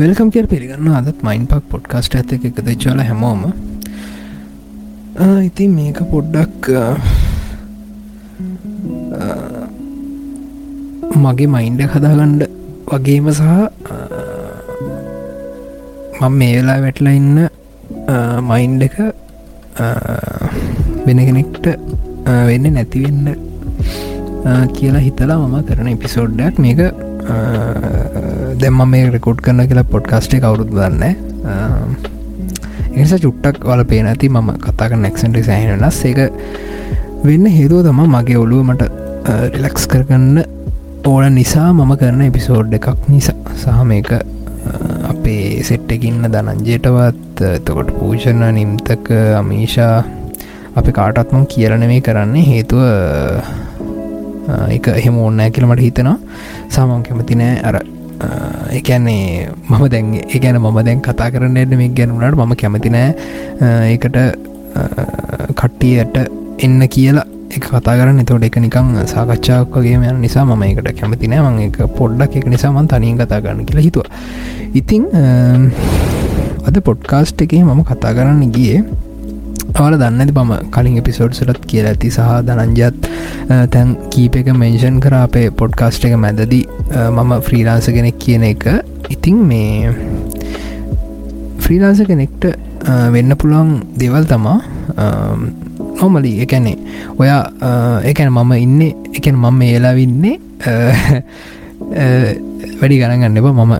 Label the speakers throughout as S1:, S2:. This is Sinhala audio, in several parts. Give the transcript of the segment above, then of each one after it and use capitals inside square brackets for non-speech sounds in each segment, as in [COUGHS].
S1: වෙල්කම් කියර පිළිගන්න අදත් මයින් පක් පොඩ්කාස්ට ඇත එක දෙච්චල හැමෝම. ඉතින් මේක පොඩ්ඩක් මගේ මයින්ඩ හදාගණ්ඩ වගේම සහ මං මේ වෙලා වැටලා ඉන්න මයින්ඩ එක වෙන කෙනෙක්ට වෙන්න නැතිවෙන්න කියලා හිතලා මම කරන එපිසෝඩ්ඩක් මේක දෙම මේ රෙකුඩ් කරන කියලා පොඩ්කාස්ටේ කවුරුත් දන්න. එනිසා චුට්ටක් වල පේ නැති මම කතාක නැක්සන්ට සෑහෙනස් ඒක වෙන්න හේතුව තම මගේ ඔලුව මට රිලක්ස් කරගන්න ඕන නිසා මම කරන එපිසෝඩ් එකක් නිසා. සහ මේක අපේ සෙට්ටකින්න දනංජයටවත් එතකොට පූෂණ නිම්තක අමීෂා අපි කාටත්ම කියලනෙමේ කරන්නේ. හේතුව එක එහෙම ඕන්නෑ කියලමට හිතනවා. සාමන් කැමති නෑ අර එකන්නේ මම දැන් එකන මම දැන් කතා කරන්න එන්න මේ ගැනුනට මම කැමතිනෑ ඒකට කට්ටියට එන්න කියලා එක කතා කරන්න. තොට එක නිකං සාකච්ඡාවක් වගේ යන නිසා මම එකට කැමතිනෑ මං එක පොඩ්ඩක් එක නිසාමන් තනින් කතා කරන්න කියලා හිතුව. ඉතිං අද පොඩ්කාස්ට් එකේ මම කතා කරන්න ගියේ අවල දන්නද පම කලින් එපිසෝඩ්සලත් කියලා ඇති සහ දනංජත් තැන් කීප එක මෙන්ෂන් කර අපේ පොඩ්කාස්ට් එක මැදදී. මම ෆ්‍රීලාන්ස කෙනෙක් කියන එක. ඉතිං මේ ෆ්‍රීලාන්ස කෙනෙක්ට වෙන්න පුළුවන් දෙවල් තමා. නොමලි එකැනේ ඔයා එකැන මම ඉන්න එකන මම ඒලාවින්නේ වැඩි ගණගන්න එබ මම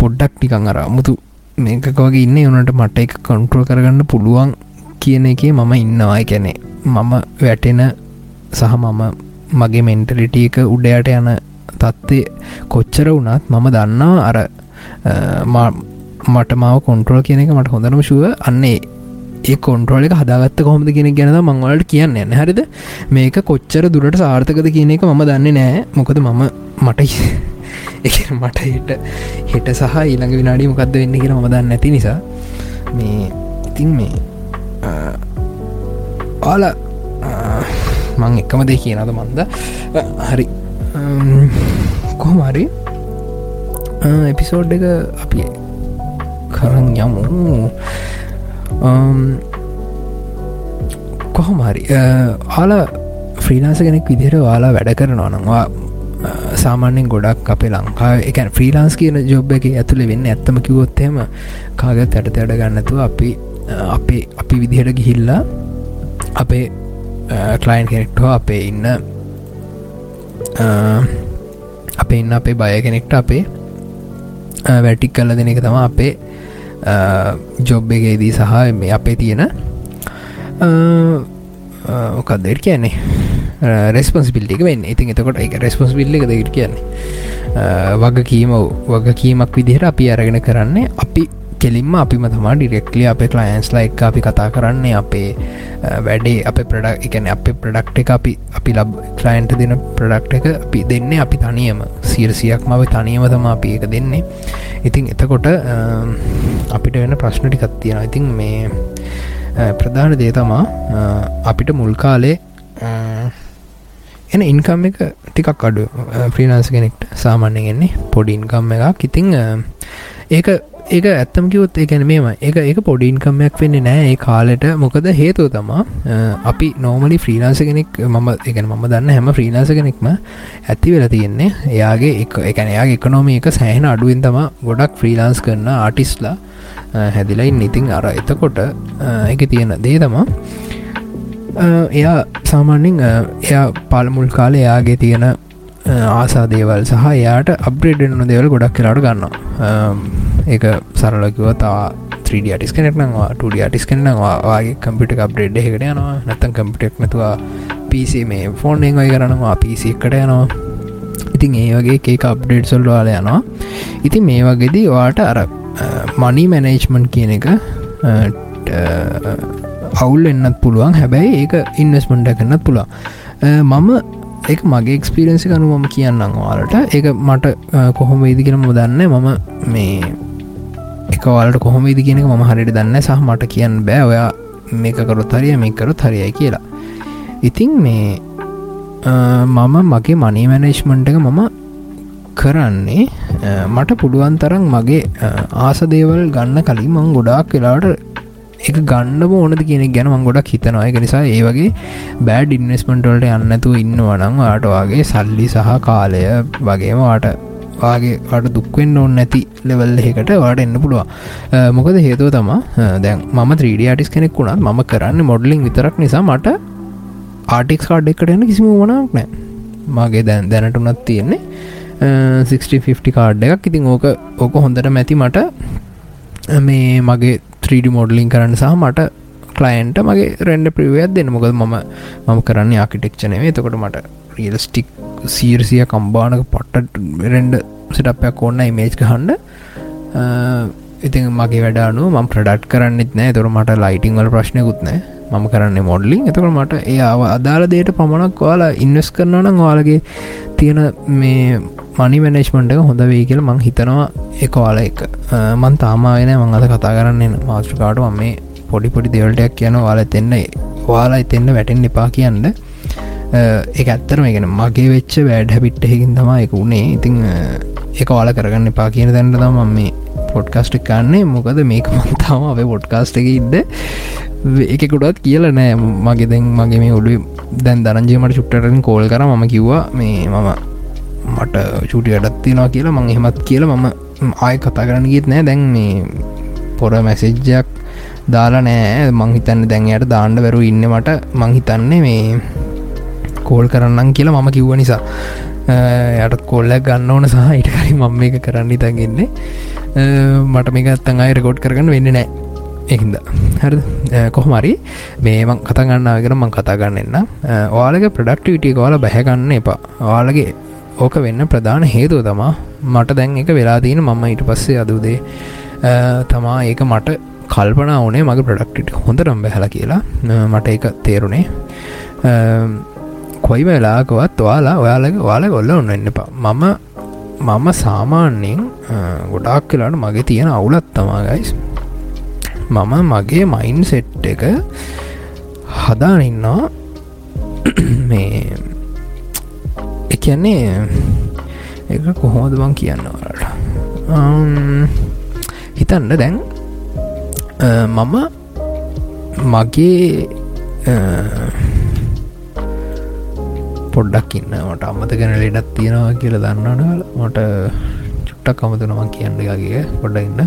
S1: පොඩ්ඩක් ටිකං අර මුතු මේකකවගේ ඉන්න. උනට මට එක කන්ට්‍රෝ කරගන්න පුළුවන්. කියන එකේ මම ඉන්නවා. කැනෙ මම වැටෙන සහ මම මගේ මෙන්ටලිටිය එක උඩයට යන තත්ත්ය කොච්චර වුණත් මම දන්නා අර මට මාව කොන්ට්‍රෝල් කියන එක මට හොඳනම ශුව අන්නේ ඒ කොන්ට්‍රෝල එක හදාගත්ත කොහොමද කියෙන ගැනද මංවලට කියන්න එන්න හරිද? මේක කොච්චර දුරට සාර්ථකද කියන එක මම දන්නේ නෑ මොකද මම මට [LAUGHS] එක මට හෙට හෙට සහ ඊළඟ විනාඩි මොකක්ද වෙන්න කියෙන ම දන්න නැති නිසා. මේ ඉතින් මේ ආල මං එක්කම දෙ කියනද මන්ද? හරි. කොහමරි එපිසෝඩ් එක අපි කරන් යමු. කොහොමහරි ආල ෆ්‍රීලාස කෙනෙක් විදිහට වාලා වැඩ කරනවා නංවා සාමාන්‍යෙන් ගොඩක් අපේ ලංකා එක ෆ්‍රීලාන්ස් කියන ජොබ් එක ඇතුළේ වෙන්න ඇත්තම කිවොත්තේම කාගත් ඇට ඇඩ ගන්නතුව අපි අපේ අපි විදිහට ගිහිල්ලා අපේ කලයින් කෙනෙක්ටෝ අපේ ඉන්න අපේ ඉන්න අපේ බය කෙනෙක්ට අපේ වැටික් කල්ල දෙන එක තම අපේ ජොබ් එකේදී සහ මේ අපේ තියෙන ඕකක්දර කියන්නේ? රෙස්පන්සිිල්ටික වෙන්න. ඉතින් එතකොට එක රෙස්පොන්ස්බිල්ල එක දෙකට කියන්නේ? වග කීම වග කීමක් විදිහට අපි අරගෙන කරන්නේ අපි කෙලින්ම අපිම තමා ඩිරෙක්ලි අපේ කලයින්ස්ලා එක් අපි කතා කරන්නේ අපේ වැඩේ අප ප්‍රඩක් එකන අප ප්‍රඩක්් එක අපි අපි ලබ් කලයින්ට දෙන ප්‍රඩක්් එක අපි දෙන්නේ අපි තනියම. සිරසියක් මව තනියම තම අපි එක දෙන්නේ. ඉතින් එතකොට අපිට වෙන ප්‍රශ්නටි කත්තියෙන ඉතින් මේ ප්‍රධාන දේ තමා අපිට මුල් කාලේ එන ඉන්කම් එක ටිකක් අඩු ප්‍රීනාන්ස කෙනෙක්ට සාමාන්‍යයෙන්නේ පොඩි ඉන්කම් එකක්. ඉතිං ඒක ඒක ඇත්තම කිවොත් ඒකැන මේම එක එක පොඩින්කම්මයක් වෙන්නේ නෑ ඒ කාලෙට මොකද හේතුව තමා අපි නෝමලි ෆ්‍රීලාන්ස කෙනෙක් මම එකන මම දන්න හැම ෆ්‍රීලාන්ස කෙනෙක්ම ඇති වෙලා තියෙන්නේ එයාගේ එක එකන එයාගේ එකනෝම එක සෑහෙන අඩුවෙන් තම ගොඩක් ෆ්‍රීලාන්ස් කරන ආටිස්ලා හැදිලයි නිතින් අර එතකොට එක තියෙන දේ තමා එයා සාමාන්‍යෙන් එයා පළමුල් කාල එයාගේ තියෙන ආසා දේවල් සහ එයාට අප්‍රේඩ්න දේවල් ගොඩක් කියලාට ගන්නවා. ඒක සරලකිව තා 3ඩ ටිස් කෙනෙක්නවා 2ඩ ටිස් කෙනවාගේ කම්පිට අප්ඩේඩ් එකට යනවා. නැතන් කම්පිටෙක් නැතුවා පිසි මේ ෆෝන් එංගයි කරනවා පිසි එකට යනවා. ඉතින් ඒ වගේ ඒක අප්ඩේට් සොල්වාල යනවා. ඉතින් මේ වගේදී වාට අර මනි මැනේජ්මන්් කියන එක අවුල් එන්නත් පුළුවන්. හැබැයි ඒක ඉන්වස්මන්ඩ කරන්නත් පුළුවන්. මම එක මගේ එක්ස්පිරෙන්සි කනු මම කියන්නම් වාලට ඒක මට කොහොම ඉදි කියෙන දන්න මම මේ එකවාලට කොහොම ඉදි කියෙනෙක ම හරිට දන්න සහ මට කියන්න බෑ. ඔයා මේකකරොත් හරිය මේකරොත් හරියයි කියලා. ඉතින් මේ මම මගේ මනී මැනේජ්මන්ට් එක මම කරන්නේ මට පුළුවන් තරම් මගේ ආසදේවල් ගන්න කලින් මං ගොඩාක් වෙලාට එක ගන්නම ඕනද කියන ගැන මං ගොඩක් හිතනවා. එක නිසා ඒ වගේ බෑඩ් ඉන්වස්මටවලට යන්නතු ඉන්නවනම් වාටවාගේ සල්ලි සහ කාලය වගේම වාට වාගේ වට දුක්වෙන්න ඕන්න නැති ලෙවල් එකට වාට එන්න පුළුවන් මොකද හේතුව තමා දැන් මම 3D ආටිස් කෙනෙක් වුණත් මම කරන්න මොඩලිං විතරක් නිසා මට ආටික්ස් කාඩ් එකට එන්න කිසිම වනක් නෑ මගේ දැන් දැනටුනත් තියෙන්නේ 60 කාඩ් එකක්. ඉතින් ඕක ඕක හොඳට මැති මට මේ මගේ 3D මොඩලින් කරන්න සහ මට කලයින්ට මගේ රෙන්ඩ ප්‍රිවයක් දෙන්න. මොකද මම මම කරන්න ආකිටෙක්ෂනවේ එතකොට මට රියල්ස්ටික් සීරසිය කම්බානක පට්ට රෙන්ඩ සිටපයක් ඕන්න ඉමේජ් හන්ඩ ඉතින් මගේ වැඩනු ම ප්‍රඩට් කරන්නෙත් නෑ. තොර මට ලයිටිංවල ප්‍රශ්නයකුත් නෑ. මම කරන්න මොඩලින් එතකට මට ඒ අදාළ දේට පමණක් වාලා ඉන්වස් කරනනම් වාලගේ තියෙන මේ මනි මනේශ්මන්ට එක හොඳ වේ කියල මං හිතනවා එකවාල එක. මන් තාමාගෙන මං අද කතා කරන්න මාස්ට්‍රකාට ම මේ පොඩි පොඩි දෙවල්ටයක් කියන වාල එතෙන්න වාලා එතෙන්න වැටෙන් එපා කියන්න. එක ඇත්තරම ගෙන මගේ වෙච්ච වැඩ හැපිට්ට හැකින් තමා එක වුණේ ඉතිං එක වාල කරගන්න එපා කියන දැන්ට තම මේ පොඩ්කාස්ට් කන්නේ මොකද මේක මන්තාම අපේ පොඩ්කාස්ට් එක ඉන්න එකකුඩත් කියල නෑ. මගේ දැන් මගේ මේ ඔඩු දැන් දරංජයමට චුට්ටරින් කෝල් කර. ම කිව්වා මේ මම මට චුටි අඩත්තිනවා කියලා. මං එහෙමත් කියල මම ආය කතා කරන්න ගීත් නෑ. දැන් මේ පොර මැසෙජ්ජක් දාලා නෑ. මංහිතන්න දැන්යට දාණ්ඩ වැරු ඉන්න මට. මංහිතන්නේ මේ කෝල් කරන්නම් කියලා මම කිව්ව නිසා. යට කොල්ලක් ගන්න ඕන සහ ඉට කරි මම මේක කරන්න තැන්ගෙන්නේ මට මේක අත්තන් අයි රෙකෝඩ් කරගන්න වෙන්න නෑ එහින්ද හර. කොහමරි මේමං කතගන්නාගෙන මං කතාගන්න එන්න ඔයාලගේ ප්‍රඩක්ටිවිටිය කෝල බැහැගන්න එපා. ඔයාලගේ ඕක වෙන්න ප්‍රධාන හේතුව තමා. මට දැන් එක වෙලාදීන මම ඊට පස්සේ අදුදේ තමා ඒක මට කල්පනා ඕනේ මගේ ප්‍රඩක්ටිට හොඳටම් බැහල කියලා. මට එක තේරුණේ. කොයි වෙලාකවත් ඔයාලා ඔයාලගේ ඔයාල ගොල්ල ඔන්න එන්න එපා. මම මම සාමාන්‍යයෙන් ගොඩාක් කියලාට මගේ තියෙන අවුලත් තමාගයිස් මම මගේ මයින් සෙට් එක හදානින්නවා [CLEARS THROAT] මේ එකන්නේ එක කොහොමද බං කියන්නවලට හිතන්න දැන් මම මගේ පොඩ්ඩක් ඉන්න. මට අමත ගැන ලෙඩත් තියෙනවා කියල දන්නන මට චුට්ටක් අමතුනම කියන්න එකගේ පොඩ්ඩ ඉන්න.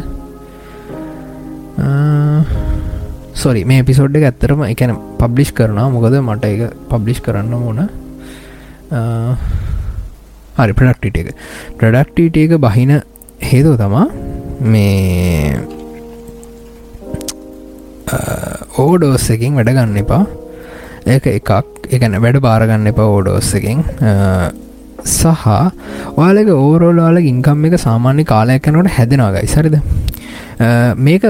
S1: සොරි මේ පිසෝඩ් එක ඇත්තරම එකන පබ්ලිෂ් කරනවා. මොකද මට එක පබ්ලිෂ් කරන්න ඕන. හරි ප්‍රඩක්ටිට එක. ප්‍රඩක්ටිට එක බහින හේතුව තමා මේ ඕඩෝස් එකින් වැඩගන්න එපා. ඒක එකක්. එකන වැඩ බාරගන්න එපා ඕඩෝස් එකින්. සහ වාලක ඕරෝලාල ඉංකම් එක සාමාන්‍ය කාලයක් යනට හැදෙනවාගයි සරිද මේක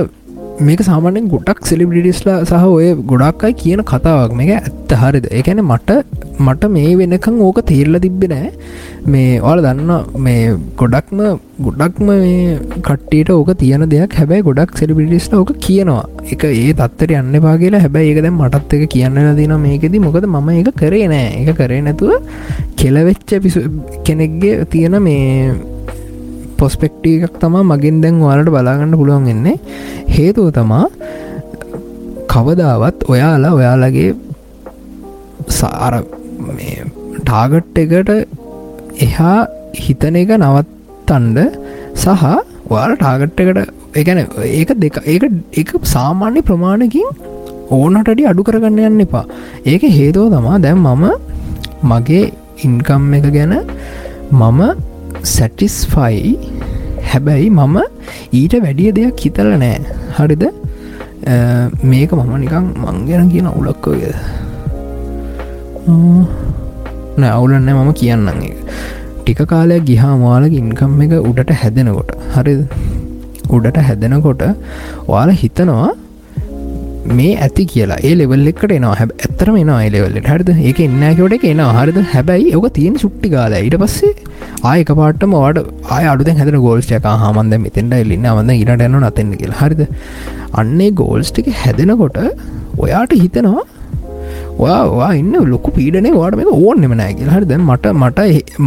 S1: මේක සාමානෙන් ගොඩක් සෙලිබිටිස්ලා සහ ඔය ගොඩක්යි කියන කතාවක්. මේක ඇත්ත හරිද? එකැන මට මට මේ වෙනකං ඕක තේරල තිබ්බෙ නෑ. මේ ඔල දන්න මේ ගොඩක්ම ගොඩක්ම මේ කට්ටට ඕක තියන දෙයක්. හැබැයි ගොඩක් සෙලිබිටිස්ල ඕක කියනවා. එක ඒ තත්තර යන්න පා කියලා. හැබැයි ඒකද මටත් එක කියන්න දින මේකෙද. මොකද මම ඒක කරේ නෑ. එක කරේ නැතුව කෙලවෙච්ච පිසු කෙනෙක්ගේ තියෙන මේ පොස්පෙක්ටී එකක් තමා මගින් දැන් වාලට බලාගන්න පුළුවන් එන්නේ හේතුව තමා කවදාවත් ඔයාලා ඔයාලගේ සාර ටාගට් එකට එහා හිතන එක නවත්තන්ඩ සහ ඔයාල ටාගට් එකට එකන ඒක දෙක ඒක එක සාමාන්‍ය ප්‍රමාණකින් ඕනටඩි අඩු කරගන්න යන්න එපා. ඒක හේතුව තමා දැම් මම මගේ ඉන්කම් එක ගැන මම සැටිස්ෆයි හැබැයි මම ඊට වැඩිය දෙයක් හිතල නෑ. හරිද? මේක මම නිකං මංගෙන කියන උලක්කෝය නෑ අවුලන්න මම කියන්න ටික කාලයක් ගිහා මාලක ඉන්කම් එක උඩට හැදෙනකොට. හරි උඩට හැදෙනකොට ඔයාල හිතනවා මේ ඇති කියලා. ඒ ලෙවල් එකට එනවා. හැ ඇතරම එනවා එලෙවල්ලට හරිද? ඒක එන්නකොට එක එනවා. හරිද? හැබැයි ඕක තියෙන සුට්ටි කාල ඊට පස්සේ ආයක පාටම වාඩ ආය අඩුද හැද ගෝල්ස්ටක හමන්ද මෙතෙන්ට එල්ලින්න අවන්න ඉට එන්න නතන්න කියලා. හරිද? අන්නේ ගෝල්ස් ටික හැදෙනකොට ඔයාට හිතනවා වා ඉන්න ලොකු පීඩනේ. වාට මේ ඕන්නෙම නෑ කියලා. හරි දැන් මට මට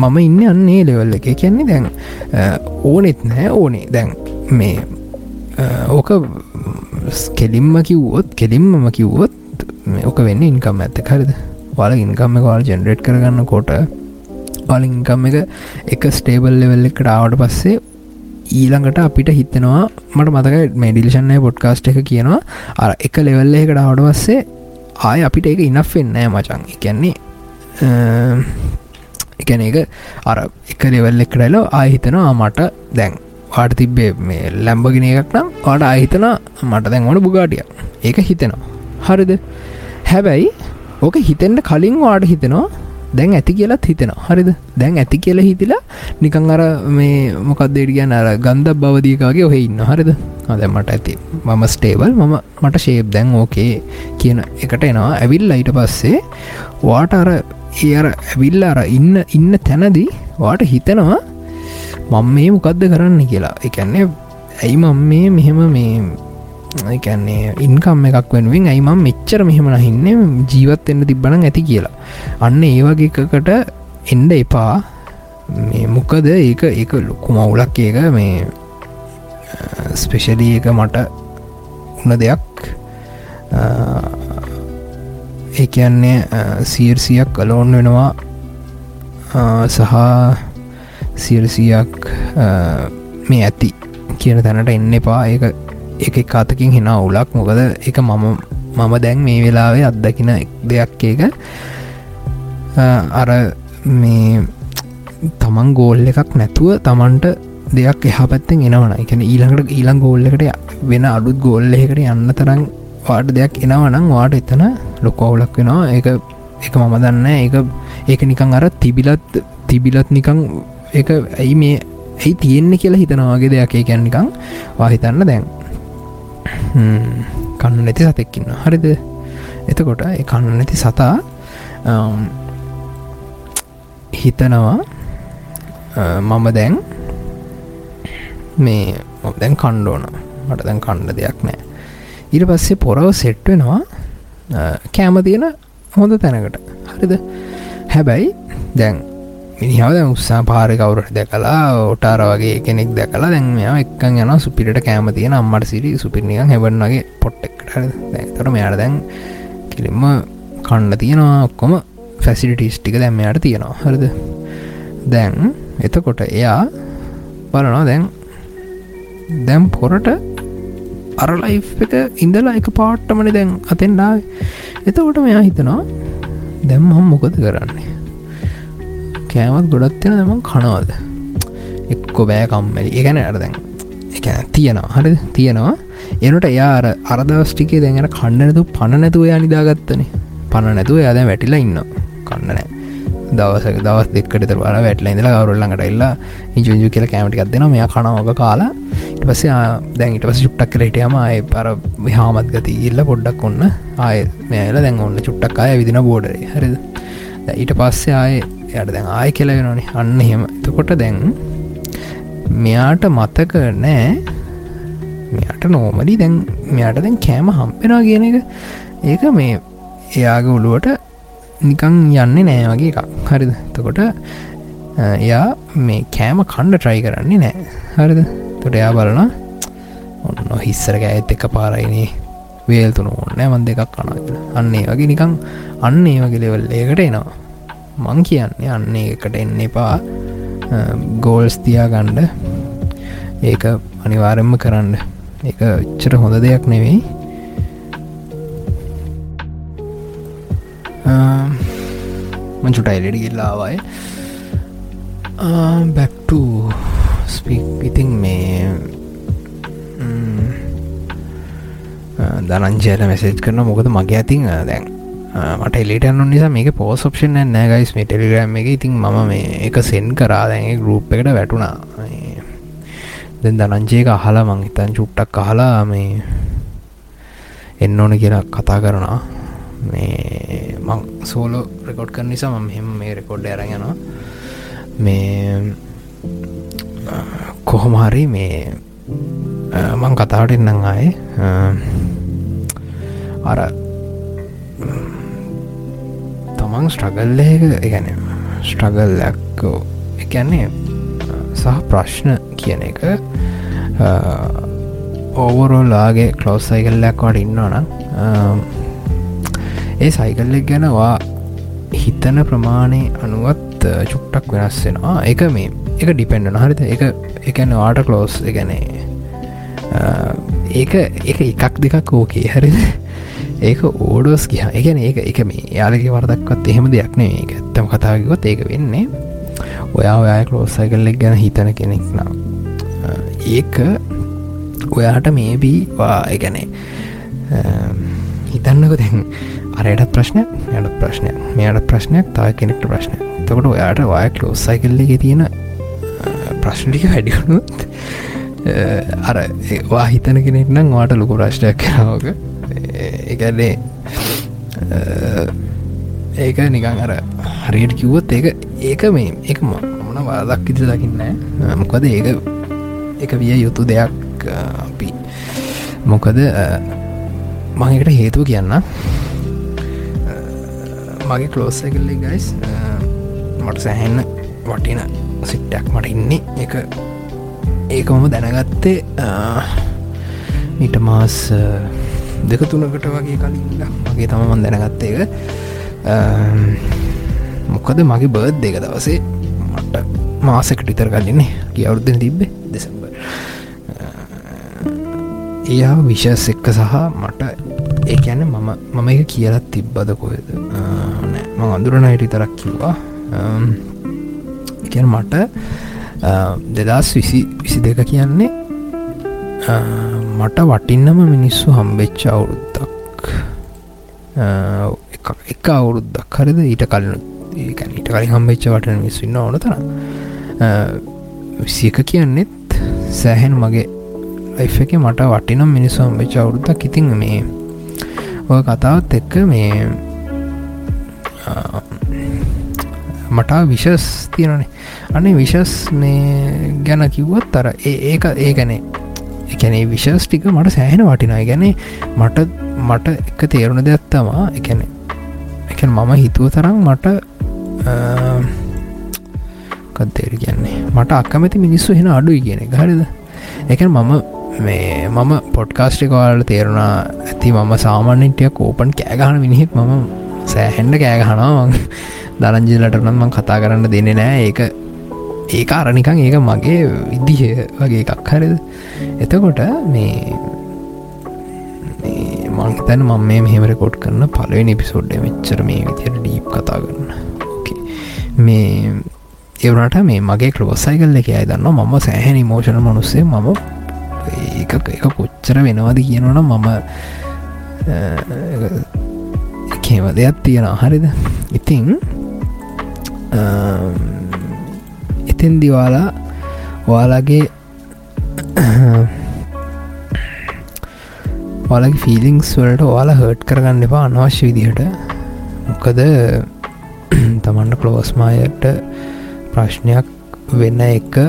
S1: මම ඉන්න අන්නේ ලෙවල් එක. කියන්නේ දැන් ඕනෙත් නෑ ඕනේ. දැන් මේ ඕක කෙලින්ම කිව්වොත් කෙලින්මම කිව්වොත් ඕක වෙන්න ඉන්කම් ඇත්ත හරිද? වල ඉන්කම්ම කාල් ජෙනරේට් කරගන්න කොට වල ඉන්කම් එක එක ස්ටේබල් ලෙවල් එකට ආවට පස්සේ ඊළඟට අපිට හිතනවා මට මතක මෙඩිලිෂන්ය පොඩ්කාස්ට් එක කියනවා අර එක ලෙවල්ල එකට ආවට පස්සේ ආය අපිට ඒක ඉනක් වෙන්නෑ මචන් එකන්නේ එකන එක අර එක ලෙවල් එක්කටල ආහිතනවා මට දැන් වාට තිබ්බේ මේ ලැම්බගෙන එකක් නම් වාට අහිතන මට දැන් ඕන බුගාටිය ඒක හිතෙනවා. හරිද? හැබැයි ඕක හිතෙන්ට කලින් වාට හිතෙනවා දැන් ඇති කියලත් හිතෙනවා. හරිද? දැන් ඇති කියලා හිතිලා නිකං අර මේ මොකක්දේට ගැන අර ගන්ධ බවදියකාගේ ඔහෙ ඉන්න හරිද? අදමට ඇති. මම ස්ටේබල් මම මට ශේප් දැන් ඕකේ කියන එකට එනවා. ඇවිල් අයිට පස්සේ වාට අර ඒ අර ඇවිල්ල අර ඉන්න ඉන්න තැනදී වාට හිතනවා මං මේ මොකක්ද කරන්න කියලා. එකන්නේ ඇයි මං මේ මෙහෙම මේ එකන්නේ ඉන්කම් එකක් වෙනුවෙන් ඇයිමම් මෙච්චර මෙහෙමන හින්න ජීවත් එන්න තිබ්බන ඇති කියලා. අන්න ඒවගේකට එන්ඩ එපා. මේ මොකද ඒක? ඒක ලොකු මවුලක් ඒක. මේ ස්පෙෂලී එක මට උන දෙයක්. ඒ කියන්නේ සීර්සියක් කලෝන් වෙනවා. සහ සියරසියක් මේ ඇති කියන තැනට එන්න එපා. ඒ එක කාතකින් හෙන උලක් මොකද එක මම මම දැන් මේ වෙලාවේ අත්දකින දෙයක් ඒක. අර මේ තමන් ගෝල් එකක් නැතුව තමන්ට දෙයක් එහ පැත්තෙන් එනවන එකන ඊළඟට ඊළං ගෝල්ල එකට වෙන අඩුත් ගෝල්ල එකට යන්න තරම් වාට දෙයක් එනවනම් වාට එතන ලොකවුලක් වෙනවා. ඒ එක මම දන්න ඒක ඒක නිකං අර තිබිලත් තිබිලත් නිකං එක ඇයි මේ ඇයි තියෙන්නේ කියලා හිතනවාගේ දෙයක්. ඒ කැන්නිකං වාහිතන්න දැන්. කන්න නැති සතෙක්කින්න හරිද? එතකොට ඒ කන්න නැති සතා හිතනවා මම දැන් මේ දැන් කණ්ඩෝන මට දැන් කණ්ඩ දෙයක් නෑ. ඉට පස්සේ පොරව සෙට්වෙනවා කෑම තියෙන හොඳ තැනකට. හරිද? හැබැයි දැන් මිනිහාව දැන් උත්සා පාර කවුරට දැකලා ඔටාර වගේ කෙනෙක් දැකලා දැන් මෙයා එක්කන් යන සුපිරිට කෑම තියෙන අම්මට සිරි සුපිරිනිකන් හැබන්නගේ පොට්ටෙක්ට දැතර මෙයාට දැන් කිලින්ම කණ්ඩ තියෙනවා ඔක්කොම ෆැසිලිටිස් ටික දැම්මයට තියෙනවා. හරිද? දැන් එතකොට එයා බලනවා දැන් දැම් පොරට අරලයි් එක ඉඳලා එක පාට්ටමන දැන් අතෙන්ඩා එතකොට මෙයා හිතනවා දැම් හම් මොකද කරන්නේ? කෑමත් ගොඩත් තියෙන දෙම කනවද? එක්කො බෑ කම්මැලි. ඒගැන අරදැන් එක තියෙනවා. හරි තියෙනවා. එනට එයා අරදවස්ටිකේ දැඟෙන කන්නනතු පණ නැතුව යා නිදාගත්තන. පණ නැතුව යාද වැටිලා ඉන්න කන්නනෑ දවසක දවස් දෙකට තර වල වැටල ඉඳලා ගවරුල්ලඟට එල්ලා ඉජුජු කියල කෑමටිකක් දෙෙන මෙයා කනවක කාලා පස දැන්ට පස චුට්ටක් කරටයම අය පර විහාමත් ගති ඉල්ල පොඩ්ඩක් ඔන්න ආය මේල දැන් ඔන්න චුට්ටක් අය විදින බෝඩරේ හරිද? ඊට පස්සේ ආය යට දැන් ආය කෙලවෙනනි අන්න එහෙම. එතකොට දැන් මෙයාට මතක නෑ. මෙයට නෝමලි දැන් මෙයට දැන් කෑම හම්පෙනවා කියන එක. ඒක මේ එයාගේ ඔළුවට නිකං යන්නේ නෑ වගේ එකක්. හරිද? තකොට එයා මේ කෑම කණ්ඩ ට්‍රයි කරන්නේ නෑ. හරිද? තොට එයා බලන ඔන්න හිස්සර ඇත් එක පාරයිනේ. වේල්තුන ඕන්න මන් දෙකක් කනවා අන්නේ වගේ නිකං අන්නේ වගේ ලෙවල් ඒකට එනවා. මං කියන්නේ අන්නේ එකට එන්න එපා. ගෝල්ස් තියා ගණ්ඩ ඒක අනිවාරෙන්ම කරන්න. එක ච්චර හොඳ දෙයක් නෙවෙයි. මංචුට එලඩි ගිල්ලාවයි බැක්ට ස්පික් ඉතින් මේ දනංජයට මැසේජ් කරන මොකද මගේ ඇතින් දැන් මට එලිටන්න නිසා මේක පෝස් ඔප්ෂන් නෑගයිස් මේ ටෙලිග්‍රම් එක. ඉතින් මම මේ එක සෙන් කරා. දැන්ගේ ගරුප් එකට වැටුණා. දැන් දනංජයක අහලා මං හිතන් චුට්ටක් අහලා මේ එන්න ඕන කියලා කතා කරනවා. මේ මං සෝලෝ රෙකෝඩ් කර නිසා මම හෙම මේ රෙකෝඩ් ඇරගෙනවා මේ කොහොමහරි මේ මං කතාවට එන්නම් ආය. අර තමන් ස්ට්‍රගල්ලක ගැන ස්ට්‍රගල්ලක්කෝ එකන්නේ සහ ප්‍රශ්න කියන එක ඕවරෝල්ලාගේ කලෝස් සයිකල්ලයක් වට ඉන්නවන ඒ සයිකල්ලෙක් ගැනවා හිතන ප්‍රමාණය අනුවත් චුට්ටක් වෙනස් වෙනවා. එක මේ එක ඩිපෙන්ඩන හරිත එක එකන වාට කලෝස් ගැනේ ඒක එක එකක් දෙකක් ඕකේ. හරිද? ඒක ඕඩෝස් කිය එකන ඒක එක මේ යාලගේ වරදක්වත් එහෙම දෙයක් නේ එක ඇත්තම කතාගකොත් ඒක වෙන්නේ ඔයා ඔයා කලෝස්සයි කල්ලෙක් ගැන හිතන කෙනෙක් නම්. ඒක ඔයාට මේබීවා එකනේ හිතන්නක දැන් අරයට ප්‍රශ්න යට ප්‍රශ්නයක්. මෙයට ප්‍රශ්නයක් තා කෙනෙක්ට ප්‍රශ්නය තකොට ඔයාට ඔය කලෝස්සයි කල්ලෙ තියෙන ප්‍රශ්ටික වැඩිුණුත් අර වා හිතන කෙනෙක් නම් වාට ලොකු ප්‍රශ්නයක් කරාවක එකන්නේ ඒක නිකං අර හරියට කිව්වොත් ඒක ඒක මේ එක මොන වාදක් ඉති දකින්න මොකද ඒක එක විය යුතු දෙයක් අපි. මොකද මඟකට හේතුව කියන්න මගේ කලෝස්ස කල්ලි ගයිස් මට සැහෙන්න වටින සිට්ටක් මට ඉන්නේ. එක ඒක මම දැනගත්තේ මිට මාස් දෙක තුනකට වගේ කලින් මගේ තමමන් දැනගත්තේ එක මොකද මගේ බර්ද් දෙක දවසේ මට මාසකට විතර කලින්නේ කිය අවුරුද්ධ තිබ්බේ දෙසම්බ එයා විශස් එක්ක සහ මට ඒ ඇන මම මම එක කියලත් තිබ්බද කොහෙද? ම අඳුරන හිටි තරක් කිව්වා. එකන මට දෙදස් විසි විසි දෙක කියන්නේ මට වටින්නම මිනිස්සු හම්බෙච්ච අවුරුද්දක්. එක අවුරුද්දක් හරිද? ඊට කලින් ඒකැන ඊට කලින් හම්බෙච්ච වටන මිස්සන්න ඕන තර විසික කියන්නෙත් සෑහෙන් මගේ ලයිෆ එක මට වටිනම් මිනිස්සු හම්බෙච්ච අවුරුද්දක්. ඉතින් මේ ඔය කතාවත් එක්ක මේ මට විශස් තියෙනනේ අනේ විශස් මේ ගැන කිව්වත් තර ඒක ඒ ගැනේ එකැනේ විශස් ටික මට සෑහෙන වටිනයි ගැනේ මට මට එක තේරුණ දෙයක්ත්තමා එකන එක මම හිතුව තරම් මට කත්තේර කියන්නේ? මට අක්කමැති මිනිස්සු හෙන අඩුයි කියන හරිද? එක මම මේ මම පොඩ්කාස්ටිකවාල තේරුණා ඇති. මම සාමාන්‍යිටිය කෝපන් කෑගහන මිනිහෙත් මම සෑහෙන්ඩ කෑගහනවා දරංජිලටනම්ම කතා කරන්න දෙන්නේ නෑ ඒක ඒ අරනිකං ඒක මගේ විදිහ වගේ එකක්. හරිද? එතකොට මේ මංතැන මම මේ මෙහෙම රෙකෝඩ් කරන්න පලවෙනි පිසෝඩ්ඩ මෙච්චර මේ විදියට ඩීප් කතා කරන්න. මේ එවනට මේ මගේ කලෝසයි කල්ල එක අයි දන්න මම සෑහැනි මෝෂණ මනුස්සේ මම එක එක කොච්චර වෙනවාද කියනවන මම කේම දෙයක් තියෙන හරිද? ඉතිං එතෙන් දිවාලා ඔයාලගේ ඔයාලගේ ෆිලිංස් වලට ඔයාලා හර්ට් කරගන්න එපා අනවශ්‍ය විදිහට. මොකද [CLEARS THROAT] තමන්ට කලෝස්මායට ප්‍රශ්නයක් වෙන්න එක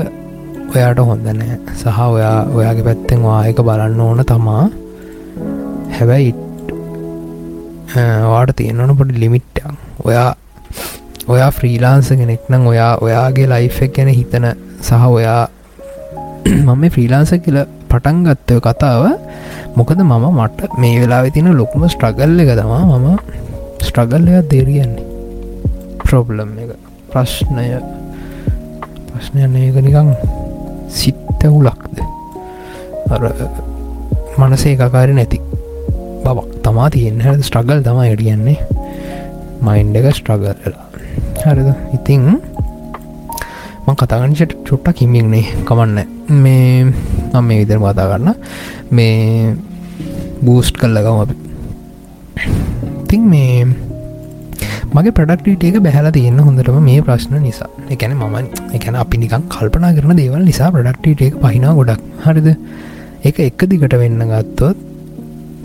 S1: ඔයාට හොඳ නෑ. සහ ඔයා ඔයාගේ පැත්තෙන් වායක බලන්න ඕන තමා. හැබැයි වාට තියෙන්වන පොඩි ලිමිට්ටක් ඔයා ඔයා ෆ්‍රීලාන්ස කෙනෙක් නම් ඔයා ඔයාගේ ලයිෆක් ගැන හිතන සහ ඔයා [CLEARS THROAT] මම ෆ්‍රීලාන්ස කියල පටන් ගත්තය කතාව මොකද මම මට මේ වෙලා තින ලොකුම ස්ට්‍රගල්ල එක තමා මම ස්ට්‍රගල්ලයක් දේරියන්නේ ප්‍රොබ්ලම් එක. ප්‍රශ්නය. ප්‍රශ්නයන්නේ එක නිකං සිත්තවුලක්ද අර මනසේ එකකාරය නැති බවක් තමා තියෙන හැ ස්ට්‍රගල් තමා එඩියන්නේ මයින්ඩ එක ස්ට්‍රගල්ලා හරිද? ඉතිං මං කතාගනිට චුට්ටක් හිමින්නේ කමන්න මේ මම මේ විදර කතා කරන්න මේ බූස්ට් කල්ලගම අපි. තිං මේ මගේ ප්‍රඩක්ටට එක බැහලා තියෙන හොඳටම මේ ප්‍රශ්න නිසා. එකැන මම එකැන අපි නිකන් කල්පනා කරන දේවල් නිසා ප්‍රඩක්ටට එක පහිනා ගොඩක්. හරිද? එක එක දිගට වෙන්න ගත්තොත්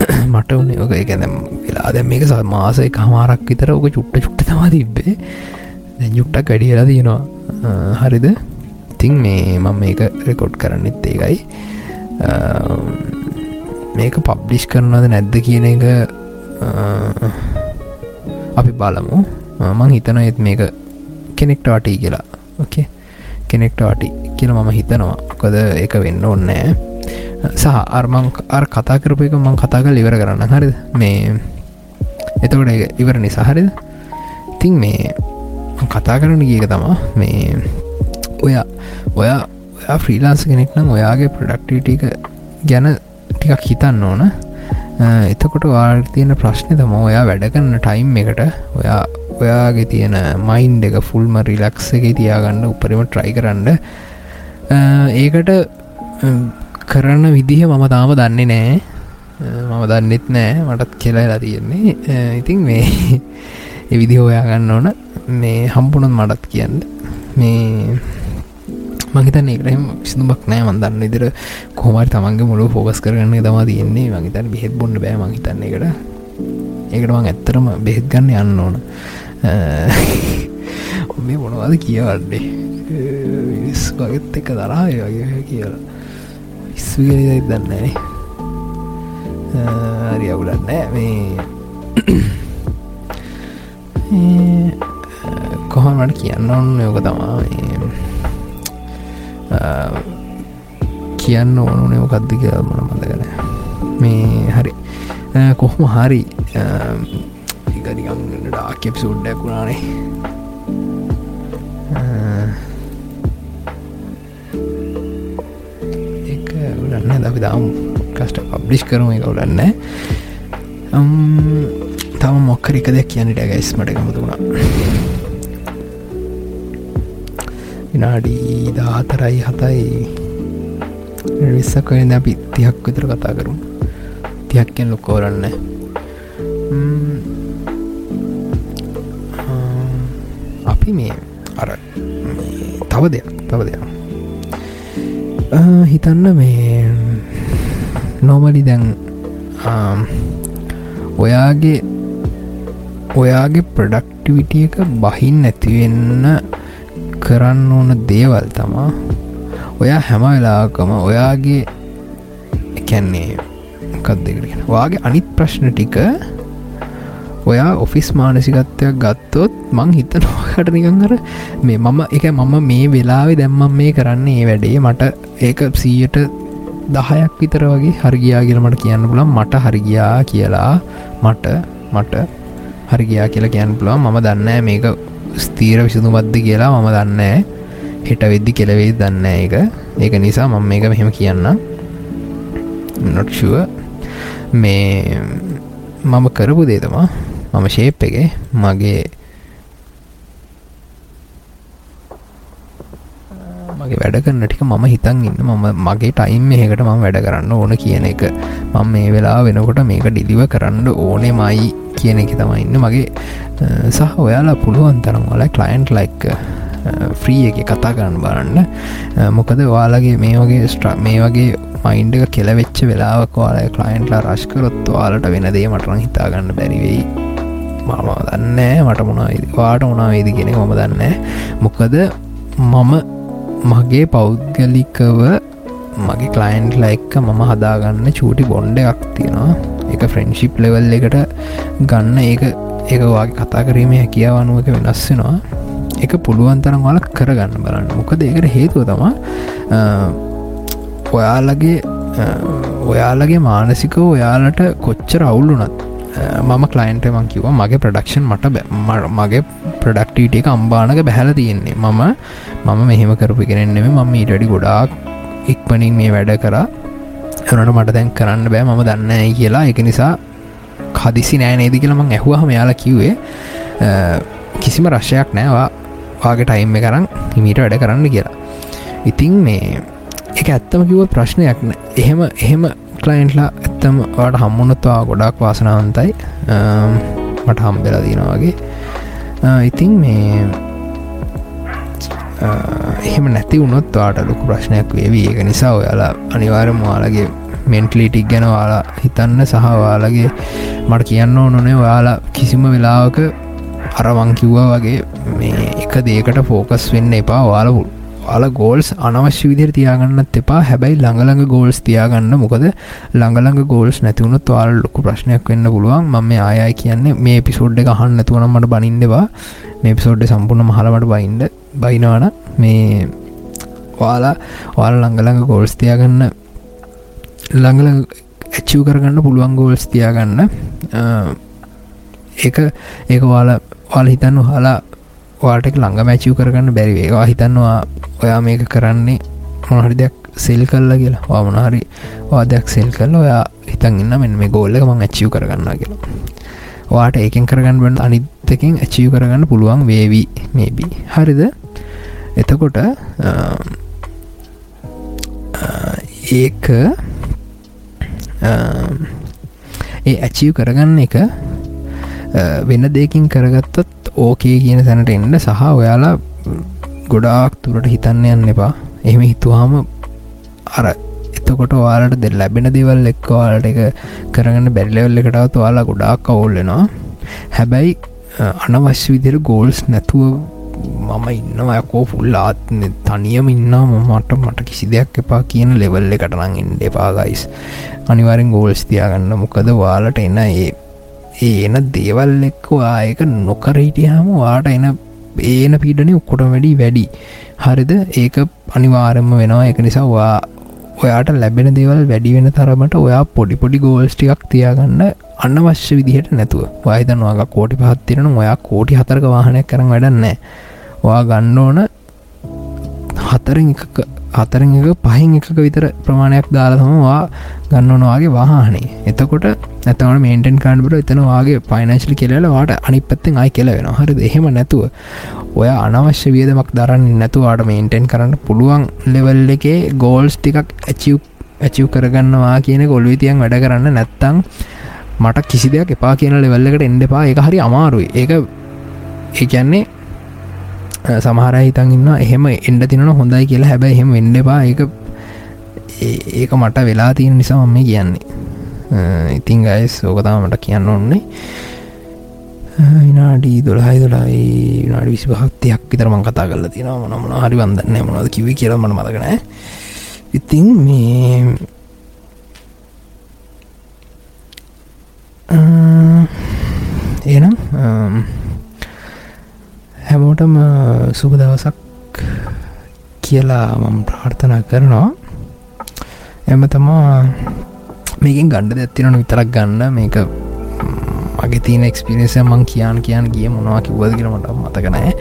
S1: [COUGHS] මට වනේ ඕක එකැනම් වෙලා දැ මේක සමාස එක හමාරක් විතර ඕක චුට්ට චුට්ට තමා තිබ්බේ. දැජුට්ටක් වැඩියලා තියෙනවා. හරිද? තින් මේ මම මේක රෙකොඩ් කරන්නෙත් ඒකයි. මේක පබ්ලිෂ් කරනද නැද්ද කියන එක අපි බලමු. මං හිතන ඒත් මේක කෙනෙක්ට වටී කියලා. ඕකේ කෙනෙක්ට වටි කියල මම හිතනවා. කොද එක වෙන්න ඕන්නෑ සහ අර්මං අර් කතා කරපු එක මං කතා කල් ඉවර කරන්න හරි මේ එතකොට ඉවර නිසා හරිද? ඉතින් මේ කතා කරන ගියක තමා මේ ඔයා ඔයා ඔයා ෆ්‍රීලාන්ස් කෙනෙක් නම් ඔයාගේ ප්‍රඩක්ටිටික ගැන ටිකක් හිතන්න ඕන. එතකොට වාල් තියෙන ප්‍රශ්නය තම ඔයා වැඩ කරන්න ටයිම් එකට ඔයා ඔයාගේ තියෙන මයින්් එක ෆුල්ම රිලක්ස එක තියාගන්න උපරිම ට්‍රයි කරන්න. ඒකට කරන්න විදිහ මම තාම දන්නේ නෑ මම දන්නෙත් නෑ මටත් කියලාලා තියෙන්නේ. ඉතින් මේ [LAUGHS] එවිදි හොයාගන්න ඕන. මේ හම්පුනත් මටත් කියන්න. මේ මහිතන ඒකරම සිදුමක් නෑ. මන්දන්න ඉදිර කොමට තමන්ගේ මුළු ෆෝගස් කරන්න තම තියෙන්නේ. මහිතන් බෙහෙත් බොන්න බෑ මහිතන්න එකට ඒකට. මං ඇත්තරම බෙහෙත් ගන්න යන්න ඕන. මේ මොනවද කියවන්නේ? විනිස් වගත් එක දරාය වගේ කියලා. ඉස්සුගෙනයි දන්නනේ හරි අවුලන්නෑ මේ කොහොමට කියන්න ඔන්න යෝක තමා. කියන්න ඕනුනේ මොකක්ද කියලා මන මඳගන මේ හරි කොහොම හරි නිකනිගන්න ඩාකෙප් සුඩ්ඩක් වුණානේ එක උලන්න දපි දම් කස්ට පබ්ලිෂ් කරම එක උලන්න තම මොක්කර එක දෙයක් කියන්නට ගැස් මට ගමුතුුණා විනාඩී දාතරයි හතයි විස්සක් වෙන අපි තියක් විතර කතා කරු තියක්කෙන් ලොකෝරන්න අපි මේ අර තව දෙයක් තව දෙයක්. හිතන්න මේ නොමලි දැන් ඔයාගේ ඔයාගේ ප්‍රඩක්ටිවිටිය එක බහින් නැතිවෙන්න කරන්න ඕන දේවල් තමා. ඔයා හැම වෙලාකම ඔයාගේ එකැන්නේ කක්දෙකරෙන වාගේ අනිත් ප්‍රශ්න ටික ඔයා ඔෆිස් මානසිකත්වයක් ගත්තොත් මං හිත නොකට [LAUGHS] නිකංකර මේ මම එක මම මේ වෙලාවෙ දැම්මම් මේ කරන්නේ ඒ වැඩේ මට ඒක සීයට දහයක් විතර වගේ හරිගියා කියල මට කියන්න පුලන් මට හරිගියා කියලා මට මට හරිගියා කියලා කියන්න පුළුවන්. මම දන්න මේක ස්තීර විසඳු බද්ධ කියලා. මම දන්න හෙට වෙද්දි කෙලවෙයි දන්න එක ඒක. නිසා මම මේක මෙහෙම කියන්න නොට්ෂුව මේ මම කරපු දේතමා මම ශේප් එක මගේ මගේ වැඩ කරන්න ටික මම හිතන් ඉන්න. මම මගේ ටයිම් එකට මම වැඩ කරන්න ඕන කියන එක. මම මේ වෙලා වෙනකොට මේක ඩිලිව කරන්න ඕනේ මයි කියන එක තමයි ඉන්න. මගේ සහ ඔයාලා පුළුවන් තරම් වල කලයින්ට් ලයික් ෆ්‍රී එක කතා කරන්න බලන්න. මොකද වාලගේ මේ වගේ ස්ට්‍ර මේ වගේ මයින්ඩ එක කෙලවෙච්ච වෙලාවක් වාල කලයින්ට්ලා රශ්කරොත් වාලට වෙන දේ මටන හිතාගන්න බැරිවෙයි මම දන්න මට මොනායිද වාට මොනාවේද කියෙන මම දන්න මොකද මම මගේ පෞද්ගලිකව මගේ කලයින්ට් ලයික්ක මම හදාගන්න චූටි බොන්්ඩ එකක් තියෙනවා. එක ෆ්‍රෙන්ශිප් ලෙවල් එකට ගන්න ඒක ඒකවාගේ කතා කිරීම හැකියාවනුව එක වෙනස්සෙනවා එක පුළුවන් තරම් වල කරගන්න බලන්න. මොකද ඒකට හේතුව තමා ඔයාලගේ ඔයාලගේ මානසිකව ඔයාලට කොච්චර අවුල්ලුනත් මම කලයින්ට මං කිව මගේ ප්‍රඩක්ෂන් මට මගේ ප්‍රඩක්ටීට එක අම්බානක බැහල තියෙන්නේ. මම මම මෙහෙම කරපු කෙනෙන්නෙම මම ඊටඩි ගොඩාක් ඉක්පනින් මේ වැඩ කරා. එනට මට දැන් කරන්න බෑ. මම දන්න කියලා. එක නිසා කදිසි නෑ නේද කියලා මං ඇහුවහම යාලා කිව්වේ කිසිම රශ්යක් නෑවා වාගේ ටයිම් කරන්න හිමීට වැඩ කරන්න කියලා. ඉතින් මේ එක ඇත්තම කිව ප්‍රශ්නයක් එහෙම එහෙම කලයින්ට්ලා ඇත්තම වාට හම්මුණත්වා ගොඩක් වාසනාවන්තයි. මට හම්බෙලා දීනවාගේ ඉතින් මේ එහෙම නැති වුණොත් වාට ලොකු ප්‍රශ්නයක් වේවී. ඒක නිසා ඔයාලා අනිවාරම වාලගේ මෙන්ටලිටික් ගැන වාලා හිතන්න සහවාලගේ මට කියන්න ඕනොනේ ඔයාලා කිසිම වෙලාවක අරවංකිව්වා වගේ මේ එක දේකට ෆෝකස් වෙන්න එපා. වාල අල ගෝල්ස් අනවශ්‍ය විදිර තියාගන්නත් එපා. හැබැයි ළඟළඟ ගෝල්ස් තියාගන්න. මොකද ළඟළඟ ගෝල්ස් නැතිවුණු තුවාල් ලොකු ප්‍රශ්නයක් වෙන්න පුළුවන්. මම මේ ආයයි කියන්නේ මේ පිසෝඩ් එක අහන්න තුවනම් මට බනින්නවා මේ පිසෝඩ්ඩ සම්පූර්ණ මහලමට බයින්ඩ බයිනවන මේ වාලා වාල ළඟළඟ ගෝල්ස් තියාගන්න ළඟල ඇච්චව කරගන්න පුළුවන් ගෝල්ස් තියාගන්න. ඒක ඒක වාල වාල හිතන්න හලා වාට ළඟ මැචිව් කරගන්න බැරි ඒවා හිතන්නවා ඔයා මේක කරන්නේ මොහරි දෙයක් සෙල් කල්ලා කියලා. වාමනාරි වාදයක් සෙල් කල්ල ඔයා හිතන් ඉන්න මෙ මේ ගෝල්ල මං ඇච්චිව් කරගන්න කියලා. වාට ඒකෙන් කරගන්න බට අනිත්තකින් ඇචිව් කරගන්න පුළුවන් වේවී මේබී හරිද? එතකොට ඒක ඒ ඇචිව් කරගන්න එක වෙන දෙකින් කරගත්තත් ඕකේ කියන තැනට එන්න සහ ඔයාලා ගොඩාක් තුරට හිතන්න යන්න එපා. එහෙම හිතුවාම අර එතකොට වාලට දෙ ලැබෙන දෙවල් එක්වාලට එක කරගන්න බැරිලෙවල් එකටත් වාලා ගොඩාක් අවුල්ලෙනවා හැබැයි අනවශ්‍ය විදිර ගෝල්ස් නැතුව මම ඉන්නවයකෝ පුල්ලාත් තනියම ඉන්න මට මට කිසි දෙයක් එපා කියන ලෙවල් එකටනං ඉන්න එපාගයිස් අනිවාරෙන් ගෝල්ස් තියාගන්න මොකද වාලට එන්න ඒ ඒන දේවල් එක්වා ඒක නොකර හිටියහම වාට එන ඒන පීඩන ඔක්කොට වැඩි වැඩි. හරිද? ඒක අනිවාරම වෙනවා. එක නිසාවා ඔයාට ලැබෙන දේවල් වැඩි වෙන තරමට ඔයා පොඩිපොඩි ගෝල්ස්ටිකක් තියාගන්න අන්නවශ්‍ය විදිහට නැතුව. වයිතනවාග කෝටි පහත්තිරෙන ඔයා කෝටි හතරක වාහනයක් කරන වැඩන්නේ වා ගන්න ඕන හතරෙන් එක හතරෙන් එක පහින් එකක විතර ප්‍රමාණයක් දාලතමවා ගන්නවනවාගේ වාහනේ. එතකොට නැතවන මේන්ටන් කාන්බර එතනවාගේ පයිනශලි කෙලල වාට අනි පත්තෙන් අයි කෙල වෙන හරි එහෙම නැතුව ඔය අනවශ්‍ය වියදමක් දරන්න නැතුවාට මේන්ටෙන් කරන්න පුළුවන් ලෙවල් එකේ ගෝල්ස් ටිකක් ඇචව් ඇචව් කරගන්නවා කියන ගොල්ලි තියන් වැඩ කරන්න නැත්තං මට කිසි දෙයක් එපා කියන ලෙවල්ලකට එන්ඩපා එක හරි අමාරුයි. ඒක ඒකන්නේ සමහර හිතන් ඉන්න එහෙම එන්ඩ තිනන හොඳයි කියලා. හැබැ එහෙම වෙන්ඩපා ඒක ඒක මට වෙලා තියෙන නිසා මම කියන්නේ. ඉතින් ගයිස් ඕකතාව මට කියන්න ඔන්නේ විනාඩී දොළහයි දොලායි විනාඩි විසි පහත්තියක් විතරමං කතා කරලා තියෙන මන මන හරි වන්දන්න මොනද කිව කියල මට මතකනෑ ඉතින් මේ එනම් හැමෝටම සුබ දවසක් කියලා මම ප්‍රාර්ථනා කරනවා. එම තමා මේකින් ගණ්ඩ ඇත්තිනනු විතරක් ගන්න. මේක මගේ තියන එක්ස්පිරේසය මං කියන් කියන් ගිය මොනවා කිව්වද කියලමට මතකනෑ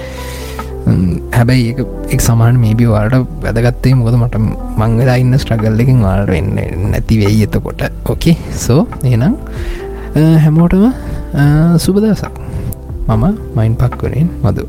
S1: හැබැයි එක් සමාන මේබි වාට වැදගත්තේ මොකද මට මංගලා ඉන්න ස්ට්‍රගල් එකින් වාට වෙන්න නැති වෙයි එතකොට. ඕකේ සෝ එනම් හැමෝටම සුබදසක් මම මයින් පක්වරෙන් මදු.